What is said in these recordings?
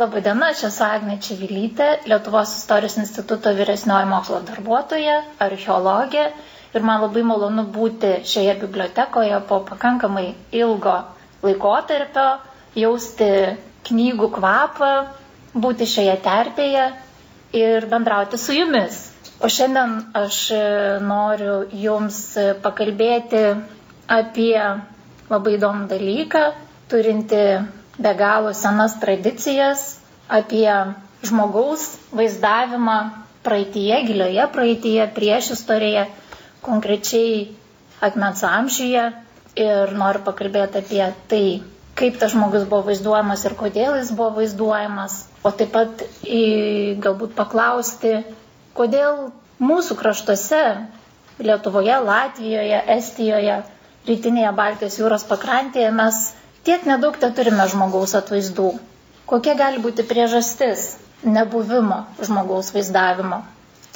Labadiena, aš esu Agne Čivilytė, Lietuvos istorijos instituto vyresnioji mokslo darbuotoja, archeologė ir man labai malonu būti šioje bibliotekoje po pakankamai ilgo laikotarpio, jausti knygų kvapą, būti šioje terpėje ir bendrauti su jumis. O šiandien aš noriu jums pakalbėti apie labai įdomų dalyką, turinti be galo senas tradicijas, apie žmogaus vaizdavimą praeitie, gilioje praeitie, prieš istoriją, konkrečiai akmens amžiuje. Ir noriu pakalbėti apie tai, kaip tas žmogus buvo vaizduojamas ir kodėl jis buvo vaizduojamas, o taip pat į, galbūt paklausti, kodėl mūsų kraštuose, Lietuvoje, Latvijoje, Estijoje, rytinėje Baltijos jūros pakrantėje mes Tiek nedaug te turime žmogaus atvaizdų. Kokia gali būti priežastis nebuvimo žmogaus vaizdavimo?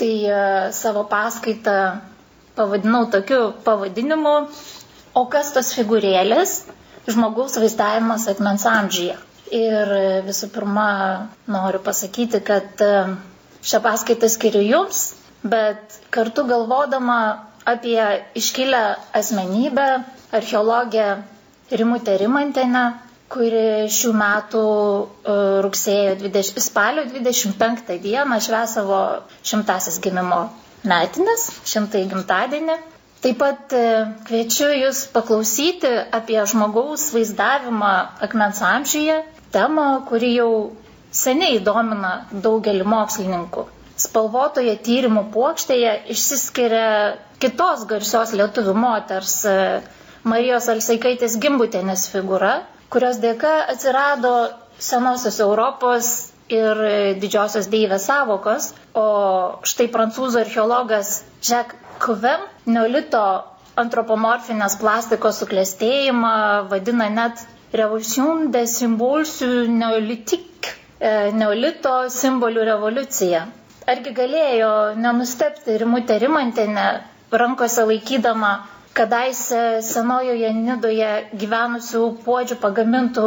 Tai e, savo paskaitą pavadinau tokiu pavadinimu, o kas tos figūrėlės žmogaus vaizdavimas atmens amžyje. Ir e, visų pirma, noriu pasakyti, kad e, šią paskaitą skiriu jums, bet kartu galvodama apie iškilę asmenybę, archeologę Rimutė Rimantenė, kuri šių metų e, rugsėjo 20, spalio 25 dieną šves savo šimtasis gimimo metinės, šimtai gimtadienį. Taip pat e, kviečiu Jūs paklausyti apie žmogaus vaizdavimą akmens amžiuje, temą, kuri jau seniai domina daugelį mokslininkų. Spalvotoje tyrimų puokštėje išsiskiria kitos garsios lietuvių moters e, Marijos Alsaikaitės gimbutėnės figūra, kurios dėka atsirado senosios Europos ir didžiosios deivės savokos, o štai prancūzų archeologas Jacques Cuvem neolito antropomorfinės plastikos suklestėjimą vadina net Revolution de Symbolsių neolitik, e, neolito simbolių revoliucija. Argi galėjo nenustepti Rimutė Rimantinė rankose laikydama kadaise senojoje Nidoje gyvenusių puodžių pagamintų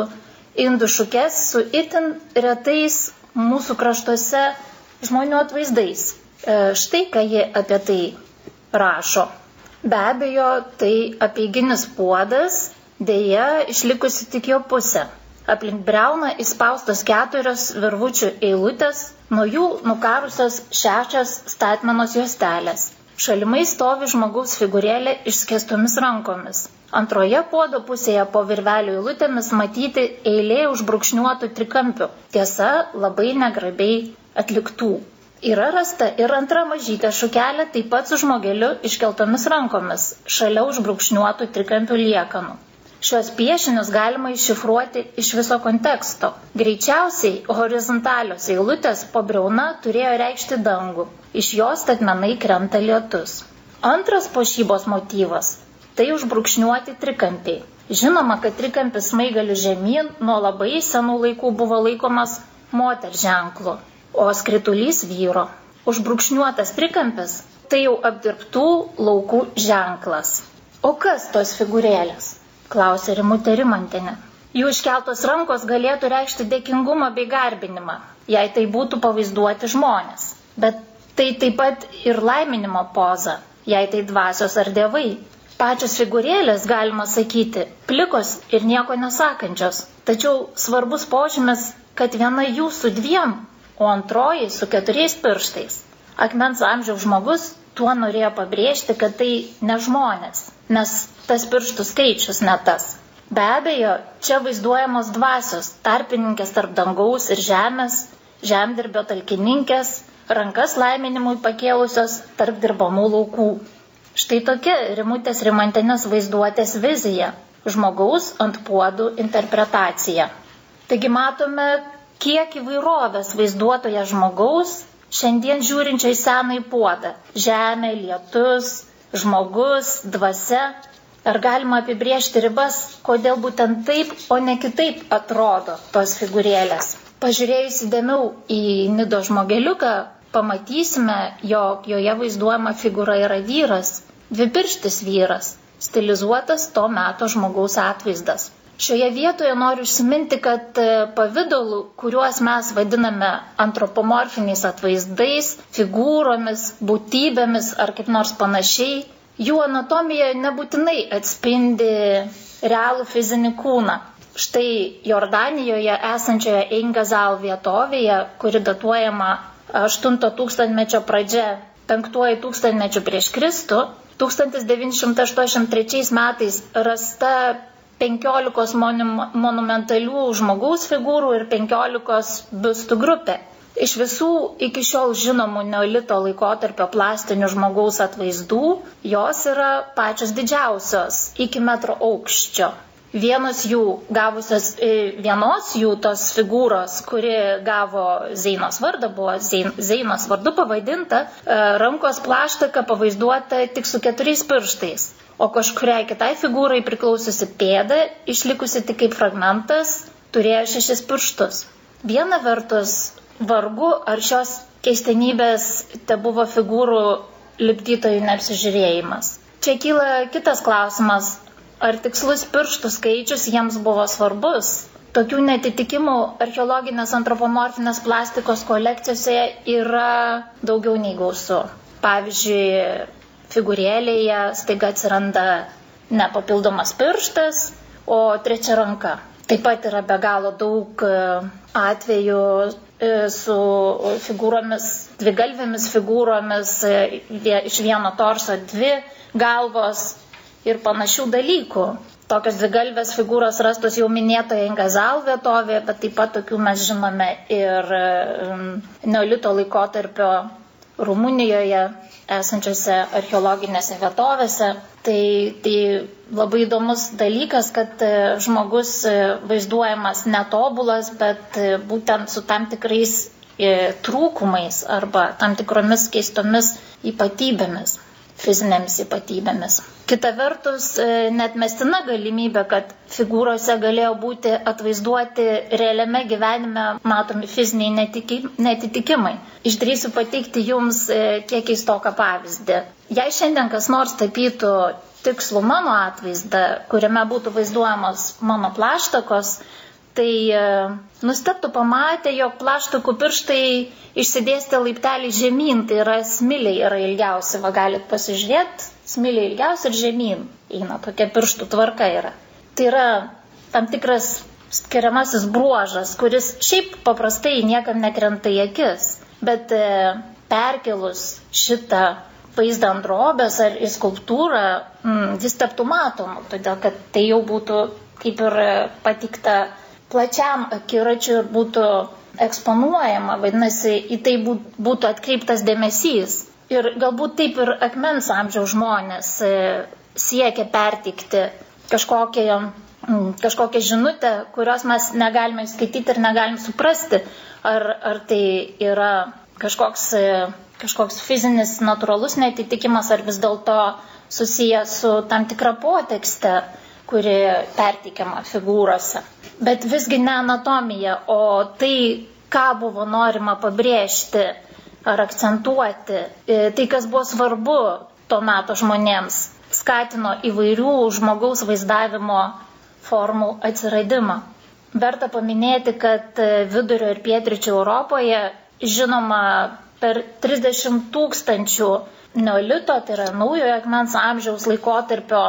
indų šukės su itin retais mūsų kraštuose žmonių atvaizdais. E, štai ką jie apie tai rašo. Be abejo, tai apieiginis puodas, dėja išlikusi tik jo pusė. Aplink breuną įspaustos keturios virvučių eilutės, nuo jų nukarusios šešios statmenos juostelės. Šalimai stovi žmogaus figūrėlė išskestomis rankomis. Antroje puodo pusėje po virvelio eilutėmis matyti eilė užbrukšniuotų trikampių. Tiesa, labai negrabiai atliktų. Yra rasta ir antra mažytė šukelė taip pat su žmogeliu iškeltomis rankomis, šalia užbrukšniuotų trikampių liekanų. Šios piešinius galima iššifruoti iš viso konteksto. Greičiausiai horizontalios eilutės po breuna turėjo reikšti dangų, iš jos statmenai krenta lietus. Antras pošybos motyvas - tai užbrukšniuoti trikampiai. Žinoma, kad trikampis maigalių žemyn nuo labai senų laikų buvo laikomas moter ženklu, o skritulys vyro. Užbrukšniuotas trikampis - tai jau apdirbtų laukų ženklas. O kas tos figūrėlės? Klausė Rimutė Rimantinė. Jų iškeltos rankos galėtų reikšti dėkingumą bei garbinimą, jei tai būtų pavaizduoti žmonės. Bet Tai taip pat ir laiminimo poza, jei tai dvasios ar dievai. Pačios figūrėlės, galima sakyti, plikos ir nieko nesakančios. Tačiau svarbus požymis, kad viena jų su dviem, o antroji su keturiais pirštais. Akmens amžiaus žmogus tuo norėjo pabrėžti, kad tai ne žmonės, nes tas pirštų skaičius ne tas. Be abejo, čia vaizduojamos dvasios, tarpininkės tarp dangaus ir žemės, žemdirbio talkininkės, rankas laiminimui pakėlusios tarp dirbamų laukų. Štai tokia rimutės rimantinės vaizduotės vizija - žmogaus ant puodų interpretacija. Taigi matome, kiek įvairovės vaizduotoje žmogaus šiandien žiūrinčio į senąjį puodą - žemė, lietus, žmogus, dvasia. Ar galima apibriežti ribas, kodėl būtent taip, o ne kitaip atrodo tos figūrėlės? Pažiūrėjus įdėmiau į nido žmogeliuką, pamatysime, jog joje vaizduojama figūra yra vyras, dvipirštis vyras, stilizuotas to meto žmogaus atvaizdas. Šioje vietoje noriu užsiminti, kad e, pavydalų, kuriuos mes vadiname antropomorfiniais atvaizdais, figūromis, būtybėmis ar kaip nors panašiai, jų anatomija nebūtinai atspindi realų fizinį kūną. Štai Jordanijoje esančioje Eingazal vietovėje, kuri datuojama 8 tūkstantmečio pradžia, 5 tūkstantmečio prieš Kristų, 1983 metais rasta 15 monumentalių žmogaus figūrų ir 15 biustų grupė. Iš visų iki šiol žinomų neolito laikotarpio plastinių žmogaus atvaizdų, jos yra pačios didžiausios iki metro aukščio. Vienos jų gavusios, e, vienos jų tos figūros, kuri gavo Zeinos vardą, buvo Zeinos vardu pavadinta, e, rankos plaštaka pavaizduota tik su keturiais pirštais o kažkuriai kitai figūrai priklausiusi pėda, išlikusi tik kaip fragmentas, turėjo šešis pirštus. Viena vertus, vargu ar šios keistenybės te buvo figūrų lipdytojų neapsižiūrėjimas. Čia kyla kitas klausimas, ar tikslus pirštų skaičius jiems buvo svarbus. Tokių netitikimų archeologinės antropomorfinės plastikos kolekcijose yra daugiau nei gausu. Pavyzdžiui, figūrėlėje staiga atsiranda ne papildomas pirštas, o trečia ranka. Taip pat yra be galo daug e, atvejų e, su figūromis, dvigalvėmis figūromis, e, iš vieno torso dvi galvos ir panašių dalykų. Tokios dvigalvės figūros rastos jau minėtoje Ingazal vietovėje, bet taip pat tokių mes žinome ir Neolito laikotarpio Rumunijoje esančiose archeologinėse vietovėse. Tai, tai labai įdomus dalykas, kad e, žmogus e, vaizduojamas netobulas, bet e, būtent su tam tikrais trūkumais arba tam tikromis keistomis ypatybėmis fizinėmis ypatybėmis. Kita vertus, e, net mestina galimybė, kad figūrose galėjo būti atvaizduoti realiame gyvenime matomi fiziniai netiki, netitikimai. Išdrįsiu pateikti Jums e, kiek keistoką pavyzdį. Jei šiandien kas nors tapytų tikslų mano atvaizdą, kuriame būtų vaizduojamos mano plaštakos, tai e, nusteptų pamatę, jog plaštakų pirštai išsidėstę laiptelį žemyn, tai yra smiliai yra ilgiausi, va galit pasižiūrėti, smiliai ilgiausi ir žemyn eina, tokia pirštų tvarka yra. Tai yra tam tikras skiriamasis bruožas, kuris šiaip paprastai niekam nekrenta į akis, bet e, perkelus šitą vaizdą ant drobės ar į skulptūrą, mm, jis taptų matomu, todėl kad tai jau būtų kaip ir patikta plačiam akiračiui ir būtų eksponuojama, vadinasi, į tai būtų atkreiptas dėmesys. Ir galbūt taip ir akmens amžiaus žmonės e, siekia pertikti kažkokią, kažkokią žinutę, kurios mes negalime skaityti ir negalim suprasti, ar, ar tai yra kažkoks, e, kažkoks fizinis, natūralus netitikimas, ar vis dėlto susijęs su tam tikra potekste, kuri perteikiama figūrose bet visgi ne anatomija, o tai, ką buvo norima pabrėžti ar akcentuoti, e, tai, kas buvo svarbu to meto žmonėms, skatino įvairių žmogaus vaizdavimo formų atsiradimą. Verta paminėti, kad e, vidurio ir pietričių Europoje žinoma per 30 tūkstančių neolito, tai yra naujojo akmens amžiaus laikotarpio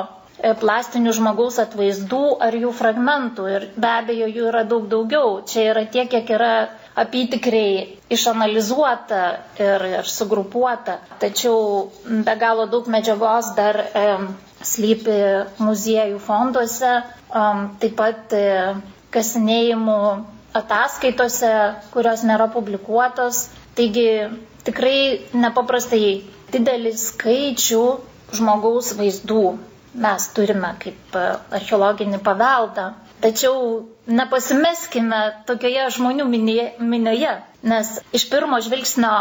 plastinių žmogaus atvaizdų ar jų fragmentų. Ir be abejo, jų yra daug daugiau. Čia yra tiek, kiek yra apytikriai išanalizuota ir, ir sugrupuota. Tačiau be galo daug medžiagos dar e, slypi muziejų fonduose, e, taip pat e, kasinėjimų ataskaitose, kurios nėra publikuotos. Taigi tikrai nepaprastai didelį skaičių žmogaus vaizdų mes turime kaip e, archeologinį paveldą. Tačiau nepasimeskime tokioje žmonių minioje, nes iš pirmo žvilgsnio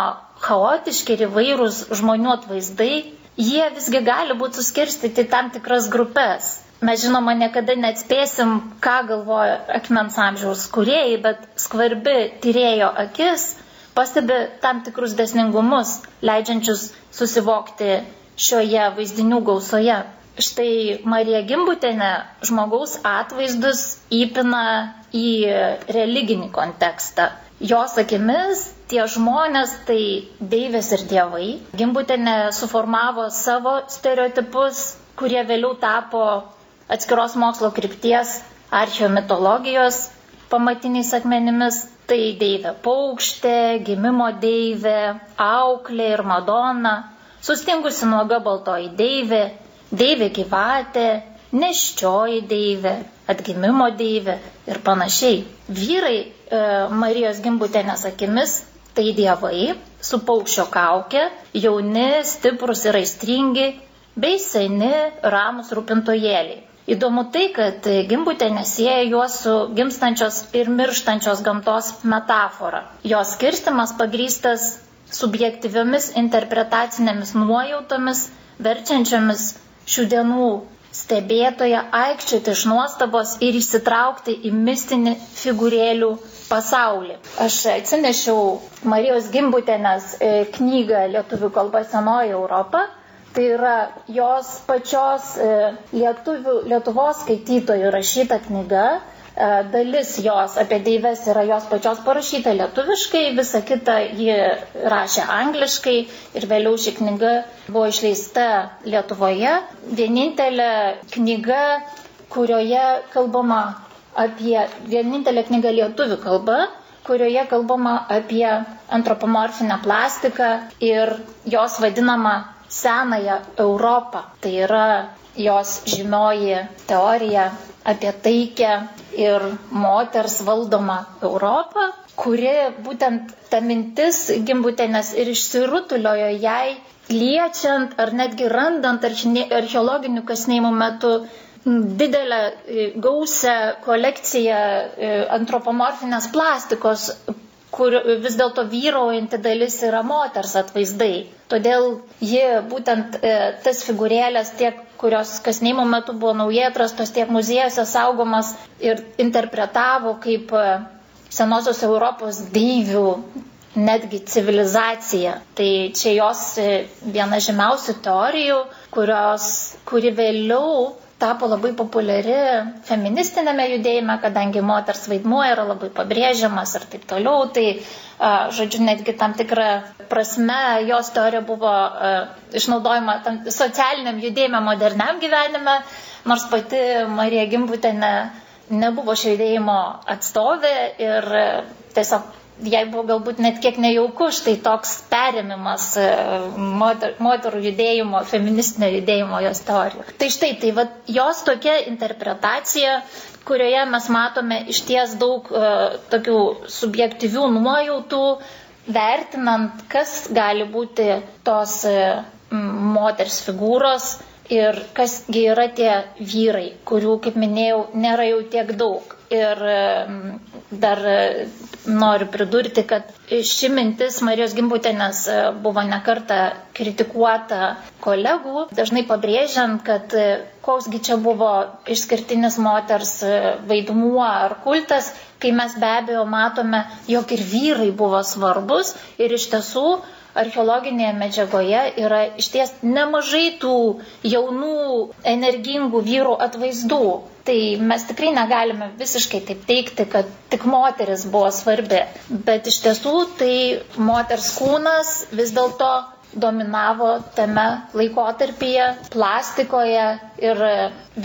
chaotiški ir įvairūs žmonių atvaizdai, jie visgi gali būti suskirstyti tam tikras grupės. Mes žinoma niekada neatspėsim, ką galvoja akmens amžiaus kuriejai, bet skvarbi tyrėjo akis pastebi tam tikrus desningumus, leidžiančius susivokti šioje vaizdinių gausoje. Štai Marija Gimbutenė žmogaus atvaizdus įpina į religinį kontekstą. Jos akimis tie žmonės tai deivės ir dievai. Gimbutenė suformavo savo stereotipus, kurie vėliau tapo atskiros mokslo krypties archeomitologijos pamatiniais akmenimis. Tai deivė paukštė, gimimo deivė, auklė ir madona, sustingusi nuoga baltoji deivė, deivė gyvatė, neščioji deivė, atgimimo deivė ir panašiai. Vyrai e, Marijos gimbutėnės akimis tai dievai su paukščio kaukė, jauni, stiprus ir aistringi, bei seni, ramus rūpintojėliai. Įdomu tai, kad gimbutė nesieja juos su gimstančios ir mirštančios gamtos metafora. Jos skirstimas pagrystas subjektyviomis interpretacinėmis nuojautomis, verčiančiamis šių dienų stebėtoje aikčioti iš nuostabos ir įsitraukti į mistinį figūrėlių pasaulį. Aš atsinešiau Marijos Gimbutėnės e, knygą Lietuvių kalba Senoji Europa Tai yra jos pačios e, lietuvių, Lietuvos skaitytojų rašyta knyga. E, dalis jos apie deives yra jos pačios parašyta lietuviškai, visa kita ji rašė angliškai ir vėliau ši knyga buvo išleista Lietuvoje. Vienintelė knyga, kurioje kalbama apie, vienintelė knyga lietuvių kalba, kurioje kalbama apie antropomorfinę plastiką ir jos vadinama senąją Europą. Tai yra jos žymioji teorija apie taikę ir moters valdomą Europą, kuri būtent ta mintis gimbutėnės ir išsirutuliojo jai liečiant ar netgi randant archeologinių kasnėjimų metu didelę gausią kolekciją e, antropomorfinės plastikos kur vis dėlto vyraujanti dalis yra moters atvaizdai. Todėl ji būtent e, tas figūrėlės tiek kurios kasnėjimo metu buvo naujai atrastos tiek muziejose saugomas ir interpretavo kaip e, senosios Europos deivių netgi civilizacija. Tai čia jos e, viena žymiausių teorijų, kurios, kuri vėliau tapo labai populiari feministinėme judėjime, kadangi moters vaidmuo yra labai pabrėžiamas ir taip toliau. Tai, žodžiu, netgi tam tikrą prasme jos teorija buvo išnaudojama tam socialiniam judėjime, moderniam gyvenime, nors pati Marija Gimbutenė nebuvo šio judėjimo atstovė ir tiesiog jai buvo galbūt net kiek nejauku štai toks perėmimas e, moter, moterų judėjimo, feministinio judėjimo jos teorijų. Tai štai, tai va, jos tokia interpretacija, kurioje mes matome iš ties daug uh, tokių subjektyvių nuojautų, vertinant, kas gali būti tos uh, moters figūros ir kasgi yra tie vyrai, kurių, kaip minėjau, nėra jau tiek daug. Ir dar e, noriu pridurti, kad ši mintis Marijos Gimbutėnės e, buvo nekarta kritikuota kolegų, dažnai pabrėžiant, kad e, koksgi čia buvo išskirtinis moters vaidmuo ar kultas, kai mes be abejo matome, jog ir vyrai buvo svarbus ir iš tiesų archeologinėje medžiagoje yra išties nemažai tų jaunų, energingų vyrų atvaizdų. Tai mes tikrai negalime visiškai taip teikti, kad tik moteris buvo svarbi, bet iš tiesų tai moters kūnas vis dėlto dominavo tame laikotarpyje, plastikoje ir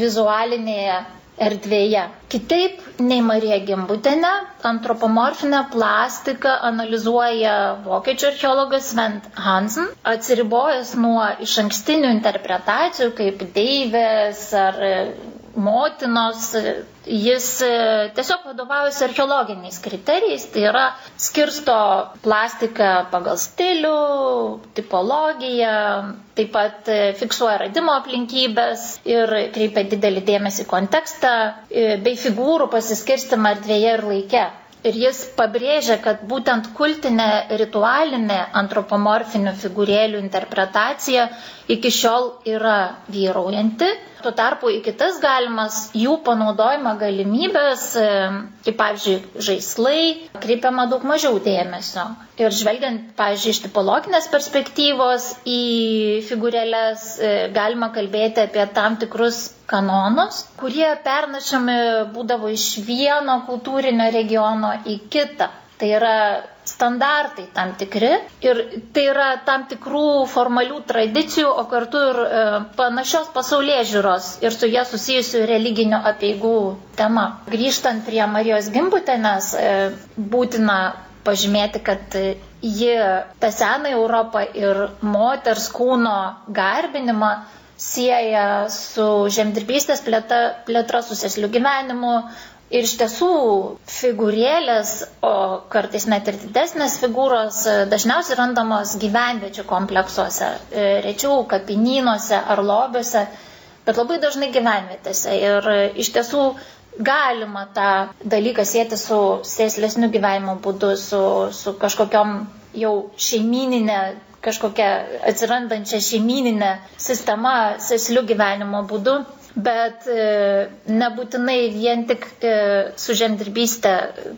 vizualinėje erdvėje. Kitaip nei Marija Gimbutenė, antropomorfinę plastiką analizuoja vokiečių archeologas Svent Hansen, atsiribojęs nuo iš ankstinių interpretacijų kaip deivės ar motinos, jis e, tiesiog vadovaujasi archeologiniais kriterijais, tai yra skirsto plastiką pagal stilių, tipologiją, taip pat e, fiksuoja radimo aplinkybės ir kreipia didelį dėmesį kontekstą e, bei figūrų pasiskirstimą erdvėje ir laike. Ir jis pabrėžia, kad būtent kultinė ritualinė antropomorfinių figūrėlių interpretacija iki šiol yra vyraujanti Tuo tarpu į kitas galimas jų panaudojimo galimybės, e, kaip pavyzdžiui, žaislai, kreipiama daug mažiau dėmesio. Ir žvelgiant, pavyzdžiui, iš tipologinės perspektyvos į figūrėlės, e, galima kalbėti apie tam tikrus kanonus, kurie pernašami būdavo iš vieno kultūrinio regiono į kitą. Tai yra standartai tam tikri ir tai yra tam tikrų formalių tradicijų, o kartu ir e, panašios pasaulyje žiūros ir su jie susijusių religinių apieigų tema. Grįžtant prie Marijos Gimbutėnės, e, būtina pažymėti, kad ji tą seną Europą ir moters kūno garbinimą sieja su žemdirbystės plėtra, plėtra su seslių gyvenimu, Ir iš tiesų figūrėlės, o kartais net ir didesnės figūros e, dažniausiai randamos gyvenviečių kompleksuose, e, rečiau kapinynuose ar lobiuose, bet labai dažnai gyvenvietėse. Ir e, iš tiesų galima tą dalyką sėti su sėslesniu gyvenimo būdu, su, su kažkokiam jau šeimininė kažkokia atsirandančia šeimininė sistema, sėsliu gyvenimo būdu bet e, nebūtinai vien tik e, su žemdirbystė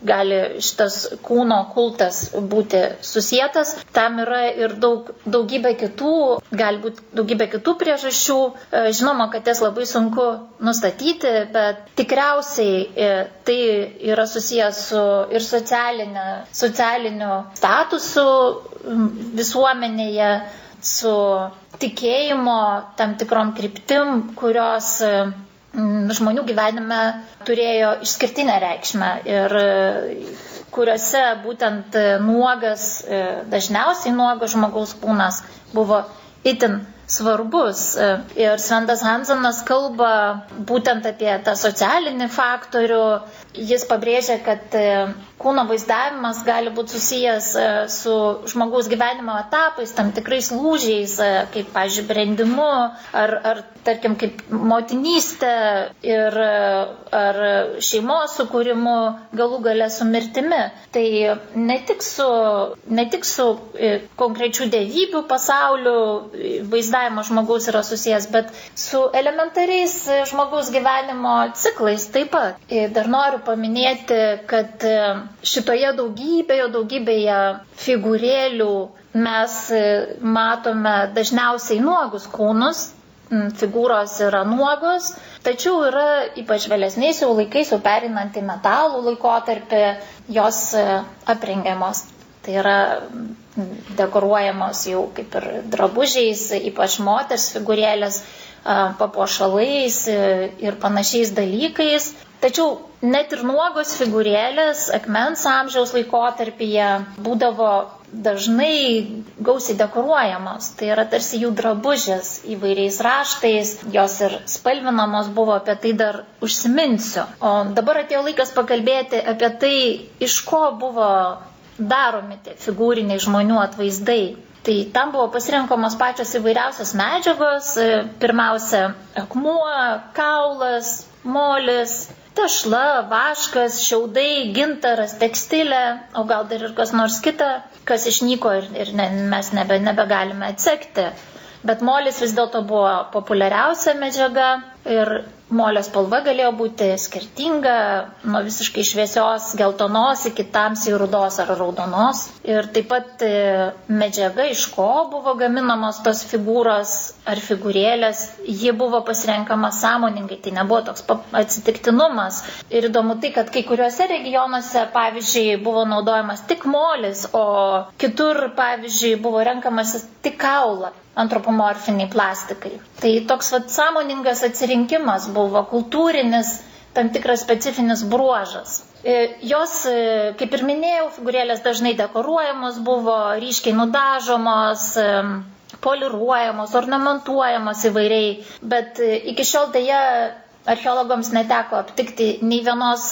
gali šitas kūno kultas būti susijęs. Tam yra ir daug, daugybė kitų, galbūt daugybė kitų priežasčių. E, žinoma, kad jas labai sunku nustatyti, bet tikriausiai tai yra susijęs su ir socialiniu statusu visuomenėje su tikėjimo tam tikrom kryptim, kurios mm, žmonių gyvenime turėjo išskirtinę reikšmę ir kuriuose būtent nuogas, dažniausiai nuogas žmogaus kūnas buvo itin svarbus. Ir Svendas Hansenas kalba būtent apie tą socialinį faktorių. Jis pabrėžia, kad kūno vaizdavimas gali būti susijęs e, su žmogaus gyvenimo etapais, tam tikrais lūžiais, e, kaip, pažiūrėjau, brendimu, ar, ar, tarkim, kaip motinystė ir e, ar šeimos sukūrimu, galų gale su mirtimi. Tai ne tik su, ne tik su konkrečių dėvybių pasauliu vaizdavimo žmogaus yra susijęs, bet su elementariais žmogaus gyvenimo ciklais taip pat. Dar noriu paminėti, kad šitoje daugybėje, daugybėje figūrėlių mes e, matome dažniausiai nuogus kūnus, figūros yra nuogos, tačiau yra ypač vėlesniais jau laikais, jau perinant į metalų laikotarpį, jos e, aprengiamos. Tai yra dekoruojamos jau kaip ir drabužiais, ypač moters figūrėlės, papuošalais e, ir panašiais dalykais. Tačiau net ir nuogos figūrėlės akmens amžiaus laikotarpyje būdavo dažnai gausiai dekoruojamos. Tai yra tarsi jų drabužės įvairiais raštais, jos ir spalvinamos buvo, apie tai dar užsiminsiu. O dabar atėjo laikas pakalbėti apie tai, iš ko buvo daromi tie figūriniai žmonių atvaizdai. Tai tam buvo pasirinkamos pačios įvairiausios medžiagos. Pirmiausia, akmuo, kaulas, molis, tešla, vaškas, šiaudai, gintaras, tekstilė, o gal dar ir kas nors kita, kas išnyko ir, ir ne, mes nebe, nebegalime atsekti. Bet molis vis dėlto buvo populiariausia medžiaga ir molio spalva galėjo būti skirtinga, nuo visiškai šviesios geltonos iki tamsiai rudos ar raudonos. Ir taip pat e, medžiaga, iš ko buvo gaminamos tos figūros ar figūrėlės, ji buvo pasirenkama sąmoningai, tai nebuvo toks atsitiktinumas. Ir įdomu tai, kad kai kuriuose regionuose, pavyzdžiui, buvo naudojamas tik molis, o kitur, pavyzdžiui, buvo renkamas tik kaula antropomorfiniai plastikai. Tai toks vat, sąmoningas atsirinkimas buvo kultūrinis, tam tikras specifinis bruožas. E, jos, e, kaip ir minėjau, figūrėlės dažnai dekoruojamos buvo, ryškiai nudažomos, e, poliruojamos, ornamentuojamos įvairiai, bet iki šiol dėja archeologams neteko aptikti nei vienos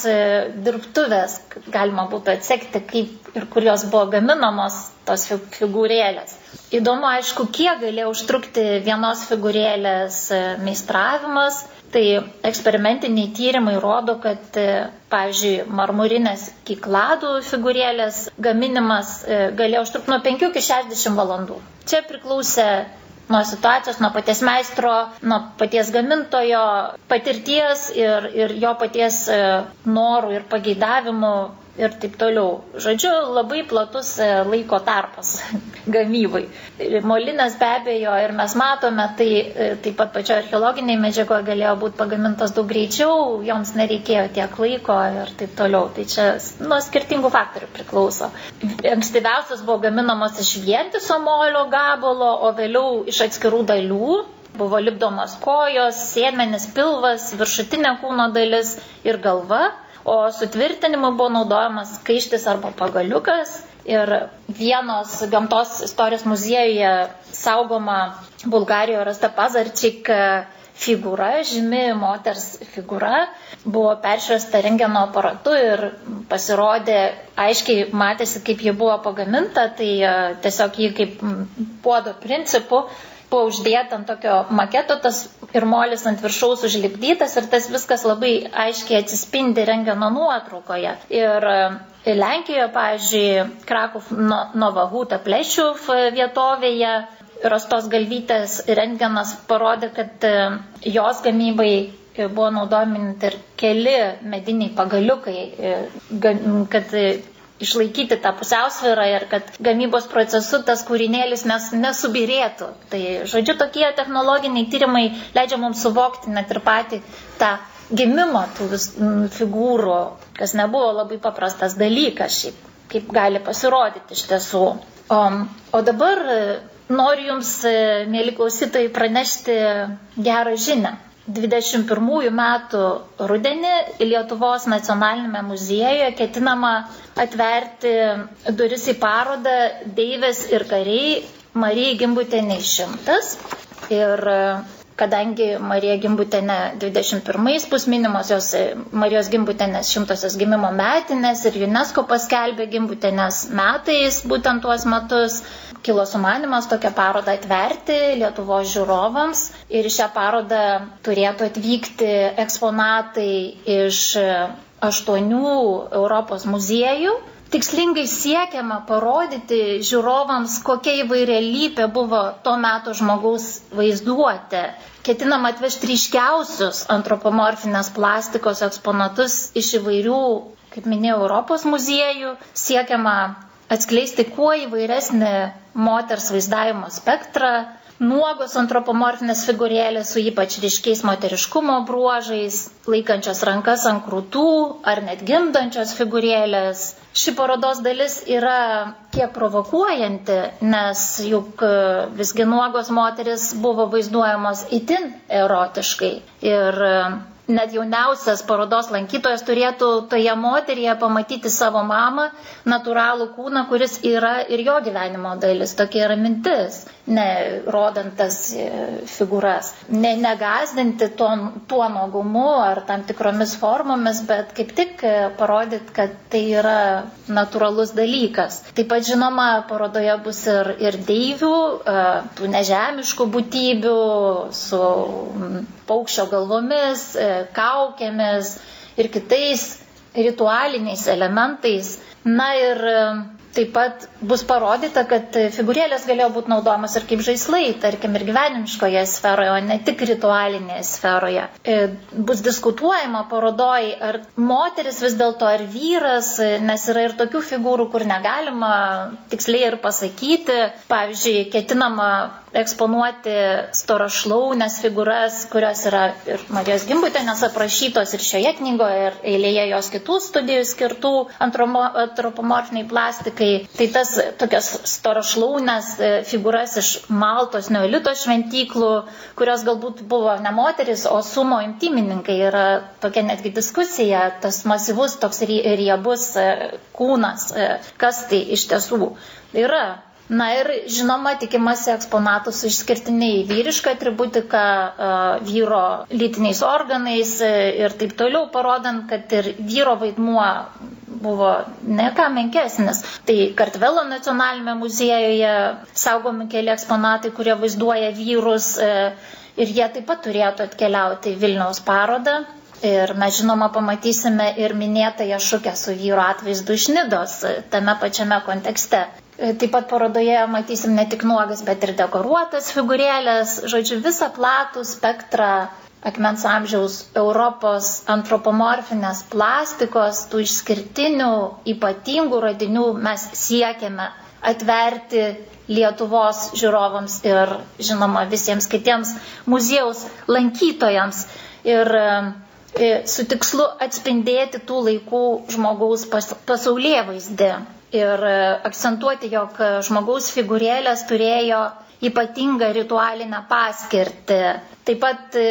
dirbtuvės, galima būtų atsekti, kaip ir kur jos buvo gaminamos, tos figūrėlės. Įdomu, aišku, kiek galėjo užtrukti vienos figūrėlės meistravimas. Tai eksperimentiniai tyrimai rodo, kad, e, pavyzdžiui, marmurinės kikladų figūrėlės gaminimas e, galėjo užtrukti nuo 5 iki 60 valandų. Čia priklausė nuo situacijos, nuo paties meistro, nuo paties gamintojo patirties ir, ir jo paties e, norų ir pageidavimų ir taip toliau. Žodžiu, labai platus e, laiko tarpas gamybai. Molinas be abejo ir mes matome, tai e, taip pat pačio archeologiniai medžiagoje galėjo būti pagamintas daug greičiau, joms nereikėjo tiek laiko ir taip toliau. Tai čia nuo skirtingų faktorių priklauso. Ankstyviausias buvo gaminamas iš vientiso molio gabalo, o vėliau iš atskirų dalių. Buvo lipdomas kojos, sėmenis, pilvas, viršutinė kūno dalis ir galva o sutvirtinimui buvo naudojamas kaištis arba pagaliukas. Ir vienos gamtos istorijos muziejuje saugoma Bulgarijoje rasta Pazarčik figūra, žymi moters figūra, buvo peršviesta rengeno aparatu ir pasirodė, aiškiai matėsi, kaip ji buvo pagaminta, tai e, tiesiog jį kaip puodo principu buvo uždėta ant tokio maketo tas ir molis ant viršaus užlipdytas ir tas viskas labai aiškiai atsispindi rengeno nuotraukoje. Ir e, Lenkijoje, pavyzdžiui, Krakov Novahuta Plešiuv vietovėje rastos galvytės rengenas parodė, kad e, jos gamybai buvo naudojami ir keli mediniai pagaliukai, e, kad išlaikyti tą pusiausvyrą ir kad gamybos procesu tas kūrinėlis nes, nesubirėtų. Tai, žodžiu, tokie technologiniai tyrimai leidžia mums suvokti net ir patį tą gimimą tų vis, figūrų, kas nebuvo labai paprastas dalykas, šiaip, kaip gali pasirodyti iš tiesų. O, o dabar e, noriu Jums, e, mėly klausytojai, pranešti gerą žinę. 21 metų rudenį Lietuvos nacionalinėme muziejuje ketinama atverti duris į parodą Deivės ir kariai Marijai Gimbutėnė šimtas. Ir kadangi Marija Gimbutėnė 21 bus minimos jos Marijos Gimbutėnės šimtosios gimimo metinės ir UNESCO paskelbė Gimbutėnės metais būtent tuos metus, kilo sumanimas tokią parodą atverti Lietuvos žiūrovams ir šią parodą turėtų atvykti eksponatai iš aštuonių Europos muziejų. Tikslingai siekiama parodyti žiūrovams, kokia įvairialypė buvo to meto žmogaus vaizduotė. Ketinama atvežti ryškiausius antropomorfinės plastikos eksponatus iš įvairių, kaip minėjau, Europos muziejų. Siekiama atskleisti kuo įvairesnį moters vaizdavimo spektrą, nuogos antropomorfinės figūrėlės su ypač ryškiais moteriškumo bruožais, laikančios rankas ant krūtų ar net gimdančios figūrėlės. Ši parodos dalis yra kiek provokuojanti, nes juk visgi nuogos moteris buvo vaizduojamos itin erotiškai. Ir net jauniausias parodos lankytojas turėtų toje moteryje pamatyti savo mamą, natūralų kūną, kuris yra ir jo gyvenimo dalis. Tokia yra mintis, ne rodant tas e, figūras. Ne negazdinti tuo, tuo nuogumu ar tam tikromis formomis, bet kaip tik e, parodyti, kad tai yra natūralus dalykas. Taip pat žinoma, parodoje bus ir, ir deivių, e, tų nežemiškų būtybių su paukščio galvomis, kaukėmis ir kitais ritualiniais elementais. Na ir Taip pat bus parodyta, kad figūrėlės galėjo būti naudojamas ir kaip žaislai, tarkim, ir gyvenimiškoje sferoje, o ne tik ritualinėje sferoje. E, bus diskutuojama parodoj, ar moteris vis dėlto, ar vyras, nes yra ir tokių figūrų, kur negalima tiksliai ir pasakyti. Pavyzdžiui, ketinama eksponuoti storašlaunės figūras, kurios yra ir Marijos Gimbutėnės aprašytos ir šioje knygoje, ir eilėje jos kitų studijų skirtų antropomorfiniai plastikai. Tai tas tokias storašlaunės e, figūras iš Maltos neolito šventyklų, kurios galbūt buvo ne moteris, o sumo intimininkai. Yra tokia netgi diskusija, tas masyvus toks riebus e, kūnas, e, kas tai iš tiesų yra. Na ir žinoma, tikimasi eksponatų su išskirtiniai vyriška atributika, vyro lytiniais organais ir taip toliau, parodant, kad ir vyro vaidmuo buvo ne ką menkesnis. Tai Kartvelo nacionalinėme muziejuje saugomi keli eksponatai, kurie vaizduoja vyrus e, ir jie taip pat turėtų atkeliauti į Vilniaus parodą. Ir mes žinoma pamatysime ir minėtąją šukę su vyru atvaizdu iš Nidos tame pačiame kontekste. Taip pat parodoje matysim ne tik nuogas, bet ir dekoruotas figūrėlės, žodžiu, visą platų spektrą akmens amžiaus Europos antropomorfinės plastikos, tų išskirtinių, ypatingų radinių mes siekiame atverti Lietuvos žiūrovams ir, žinoma, visiems kitiems muziejaus lankytojams. Ir e, su tikslu atspindėti tų laikų žmogaus pas, pasaulyje vaizdį ir e, akcentuoti, jog žmogaus figūrėlės turėjo ypatingą ritualinę paskirtį. Taip pat, e,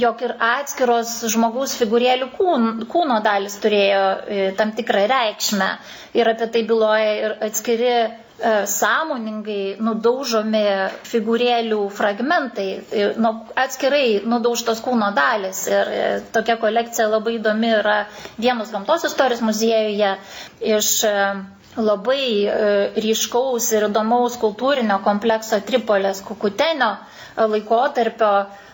jog ir atskiros žmogaus figūrėlių kūno, dalis turėjo e, tam tikrą reikšmę. Ir apie tai byloja ir atskiri sąmoningai nudaužomi figūrėlių fragmentai, nu, atskirai nudaužtos kūno dalis. Ir tokia kolekcija labai įdomi yra vienos gamtos istorijos muziejuje iš labai e, ryškaus ir įdomaus kultūrinio komplekso Tripolės kukutenio e, laikotarpio.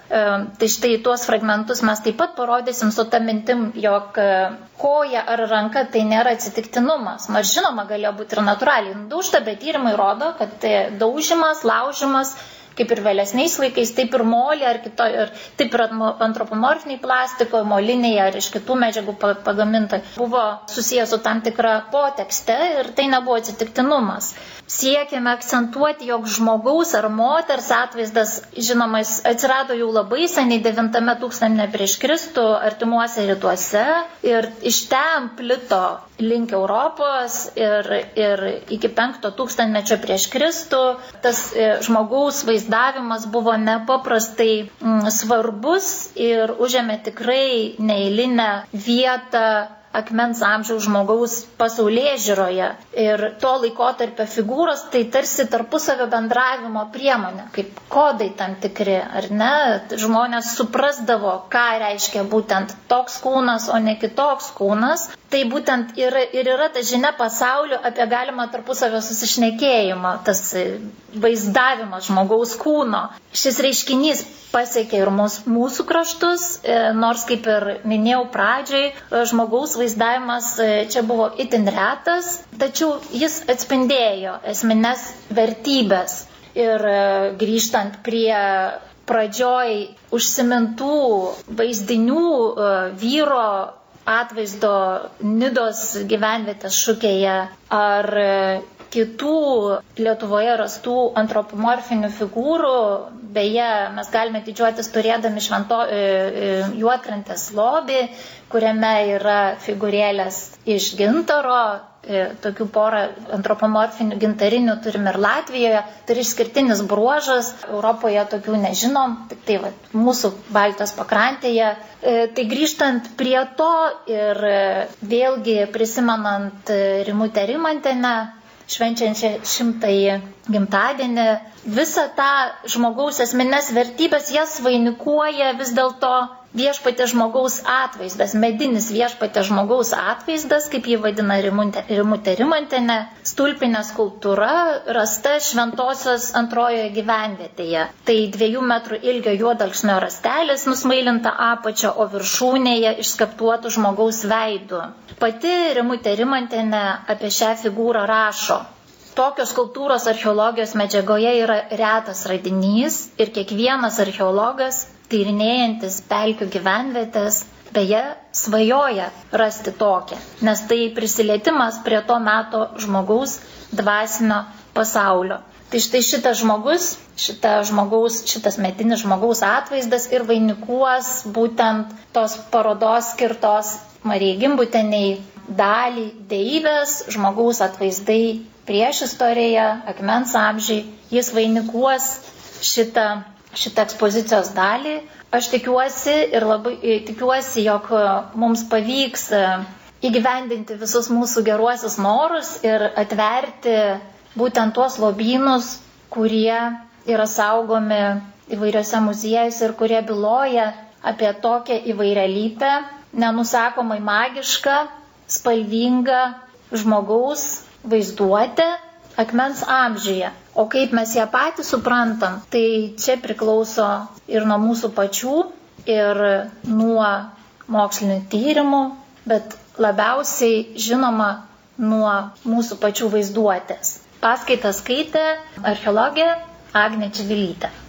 E, tai štai tuos fragmentus mes taip pat parodysim su tą mintim, jog koja ar ranka tai nėra atsitiktinumas. Nors žinoma, galėjo būti ir natūraliai nudaužta, bet tyrimai rodo, kad daužimas, laužimas kaip ir vėlesniais laikais, taip ir molį, ar kito, ir taip ir antropomorfiniai plastiko, moliniai ar iš kitų medžiagų pagaminta, buvo susijęs su tam tikra potekste ir tai nebuvo atsitiktinumas siekiame akcentuoti, jog žmogaus ar moters atvaizdas, žinoma, atsirado jau labai seniai 9 tūkstantį prieš Kristų artimuose rytuose ir iš ten plito link Europos ir, ir iki 5 tūkstantmečio prieš Kristų. Tas e, žmogaus vaizdavimas buvo nepaprastai mm, svarbus ir užėmė tikrai neįlinę vietą akmens amžiaus žmogaus pasaulyje žiūroje. Ir to laikotarpio figūros tai tarsi tarpusavio bendravimo priemonė, kaip kodai tam tikri, ar ne? Žmonės suprasdavo, ką reiškia būtent toks kūnas, o ne kitoks kūnas. Tai būtent ir, ir yra ta žinia pasaulio apie galimą tarpusavio susišnekėjimą, tas vaizdavimas žmogaus kūno. Šis reiškinys pasiekė ir mūsų, mūsų kraštus, e, nors kaip ir minėjau pradžiai, e, žmogaus vaizdavimas e, čia buvo itin retas, tačiau jis atspindėjo esminės vertybės. Ir grįžtant prie pradžioj užsimintų vaizdinių vyro atvaizdo Nidos gyvenvietės šukėje ar kitų Lietuvoje rastų antropomorfinių figūrų. Beje, mes galime didžiuotis turėdami švento e, e, juokrantės lobį, kuriame yra figūrėlės iš gintaro. E, tokių porą antropomorfinių gintarinių turim ir Latvijoje. Yra išskirtinis bruožas. Europoje tokių nežinom, tik tai va, mūsų Baltijos pakrantėje. Tai grįžtant prie to ir vėlgi prisimenant Rimutę Rimantinę, švenčiančią šimtąjį gimtadienį, visą tą žmogaus esminės vertybės jas vainikuoja vis dėlto viešpatė žmogaus atvaizdas, medinis viešpatė žmogaus atvaizdas, kaip jį vadina Rimutė Rimantinė, stulpinė skulptūra rasta šventosios antrojoje gyvenvietėje. Tai dviejų metrų ilgio juodalksnio rastelis nusmailinta apačia, o viršūnėje išskaptuotų žmogaus veidų. Pati Rimutė Rimantinė apie šią figūrą rašo. Tokios kultūros archeologijos medžiagoje yra retas radinys ir kiekvienas archeologas tyrinėjantis pelkių gyvenvietės, beje, svajoja rasti tokią, nes tai prisilietimas prie to meto žmogaus dvasinio pasaulio. Tai štai šitas žmogus, šita žmogaus, šitas metinis žmogaus atvaizdas ir vainikuos būtent tos parodos skirtos Marijai Gimbuteniai dalį deivės, žmogaus atvaizdai prieš istoriją, akmens amžiai, jis vainikuos šitą šitą ekspozicijos dalį. Aš tikiuosi ir labai e, tikiuosi, jog e, mums pavyks e, įgyvendinti visus mūsų geruosius norus ir atverti būtent tuos lobynus, kurie yra saugomi įvairiose muziejuose ir kurie byloja apie tokią įvairialypę, nenusakomai magišką, spalvingą žmogaus vaizduotę akmens amžiuje. O kaip mes ją patys suprantam, tai čia priklauso ir nuo mūsų pačių, ir nuo mokslinių tyrimų, bet labiausiai žinoma nuo mūsų pačių vaizduotės. Paskaitą skaitė archeologė Agnė Čivilytė.